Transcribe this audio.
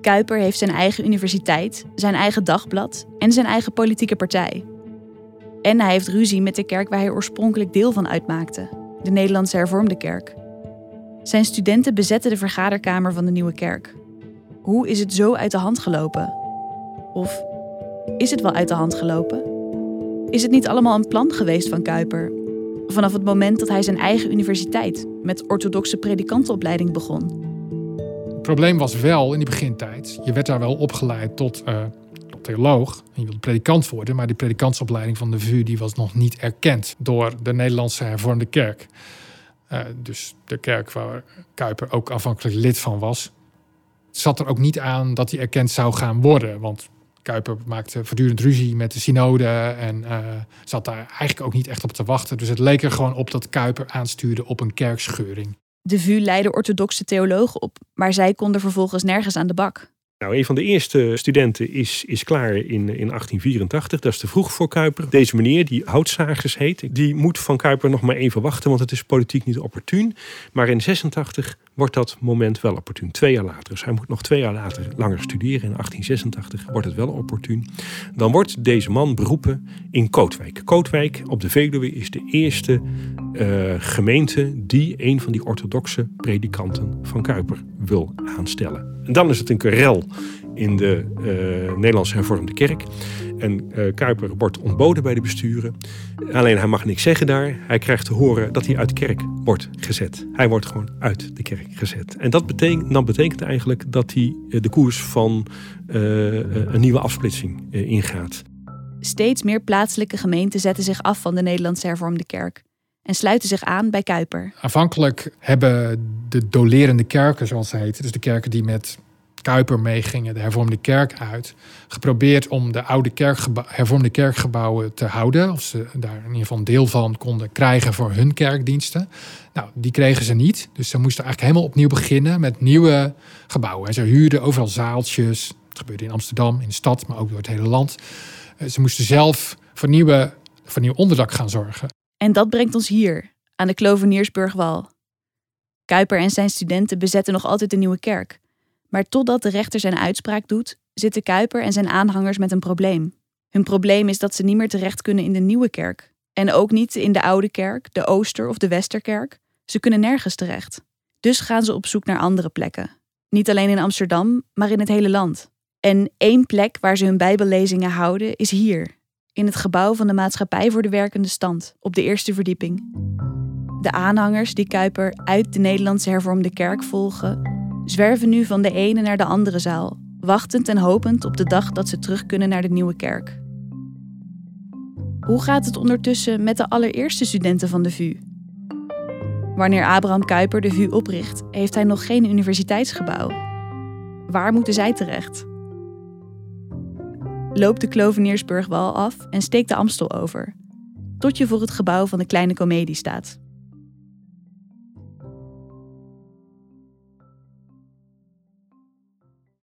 Kuiper heeft zijn eigen universiteit, zijn eigen dagblad en zijn eigen politieke partij. En hij heeft ruzie met de kerk waar hij oorspronkelijk deel van uitmaakte, de Nederlandse Hervormde Kerk. Zijn studenten bezetten de vergaderkamer van de nieuwe kerk. Hoe is het zo uit de hand gelopen? Of is het wel uit de hand gelopen? Is het niet allemaal een plan geweest van Kuiper? Vanaf het moment dat hij zijn eigen universiteit met orthodoxe predikantenopleiding begon. Het probleem was wel in die begintijd, je werd daar wel opgeleid tot, uh, tot theoloog. En je wilde predikant worden, maar die predikantsopleiding van de VU die was nog niet erkend door de Nederlandse hervormde kerk. Uh, dus de kerk waar Kuiper ook afhankelijk lid van was, zat er ook niet aan dat hij erkend zou gaan worden. Want Kuiper maakte voortdurend ruzie met de synode en uh, zat daar eigenlijk ook niet echt op te wachten. Dus het leek er gewoon op dat Kuiper aanstuurde op een kerkscheuring. De VU leidde orthodoxe theologen op, maar zij konden vervolgens nergens aan de bak. Nou, een van de eerste studenten is, is klaar in, in 1884. Dat is te vroeg voor Kuiper. Deze meneer, die Houtzagers heet, die moet van Kuiper nog maar even wachten, want het is politiek niet opportun. Maar in 86 wordt dat moment wel opportun. Twee jaar later. Dus hij moet nog twee jaar later langer studeren. In 1886 wordt het wel opportun. Dan wordt deze man beroepen in Kootwijk. Kootwijk op de Veluwe is de eerste uh, gemeente die een van die orthodoxe predikanten van Kuiper wil aanstellen. En dan is het een querel in de uh, Nederlandse hervormde kerk. En uh, Kuiper wordt ontboden bij de besturen. Alleen hij mag niks zeggen daar. Hij krijgt te horen dat hij uit de kerk wordt gezet. Hij wordt gewoon uit de kerk gezet. En dat betekent, dat betekent eigenlijk dat hij de koers van een nieuwe afsplitsing ingaat. Steeds meer plaatselijke gemeenten zetten zich af van de Nederlandse hervormde kerk en sluiten zich aan bij Kuiper. Aanvankelijk hebben de dolerende kerken, zoals ze heten, dus de kerken die met Kuiper meegingen, de hervormde kerk uit, geprobeerd om de oude hervormde kerkgebouwen te houden. Of ze daar in ieder geval deel van konden krijgen voor hun kerkdiensten. Nou, die kregen ze niet. Dus ze moesten eigenlijk helemaal opnieuw beginnen met nieuwe gebouwen. En ze huurden overal zaaltjes. Het gebeurde in Amsterdam, in de stad, maar ook door het hele land. Eh, ze moesten zelf voor, nieuwe, voor nieuw onderdak gaan zorgen. En dat brengt ons hier, aan de Kloveniersburgwal. Kuiper en zijn studenten bezetten nog altijd de nieuwe kerk. Maar totdat de rechter zijn uitspraak doet, zitten Kuiper en zijn aanhangers met een probleem. Hun probleem is dat ze niet meer terecht kunnen in de nieuwe kerk. En ook niet in de oude kerk, de Ooster- of de Westerkerk. Ze kunnen nergens terecht. Dus gaan ze op zoek naar andere plekken. Niet alleen in Amsterdam, maar in het hele land. En één plek waar ze hun Bijbellezingen houden is hier, in het gebouw van de Maatschappij voor de Werkende Stand, op de eerste verdieping. De aanhangers die Kuiper uit de Nederlandse hervormde kerk volgen, zwerven nu van de ene naar de andere zaal, wachtend en hopend op de dag dat ze terug kunnen naar de nieuwe kerk. Hoe gaat het ondertussen met de allereerste studenten van de VU? Wanneer Abraham Kuyper de VU opricht, heeft hij nog geen universiteitsgebouw. Waar moeten zij terecht? Loop de Kloveniersburgwal af en steek de Amstel over, tot je voor het gebouw van de Kleine Comedie staat.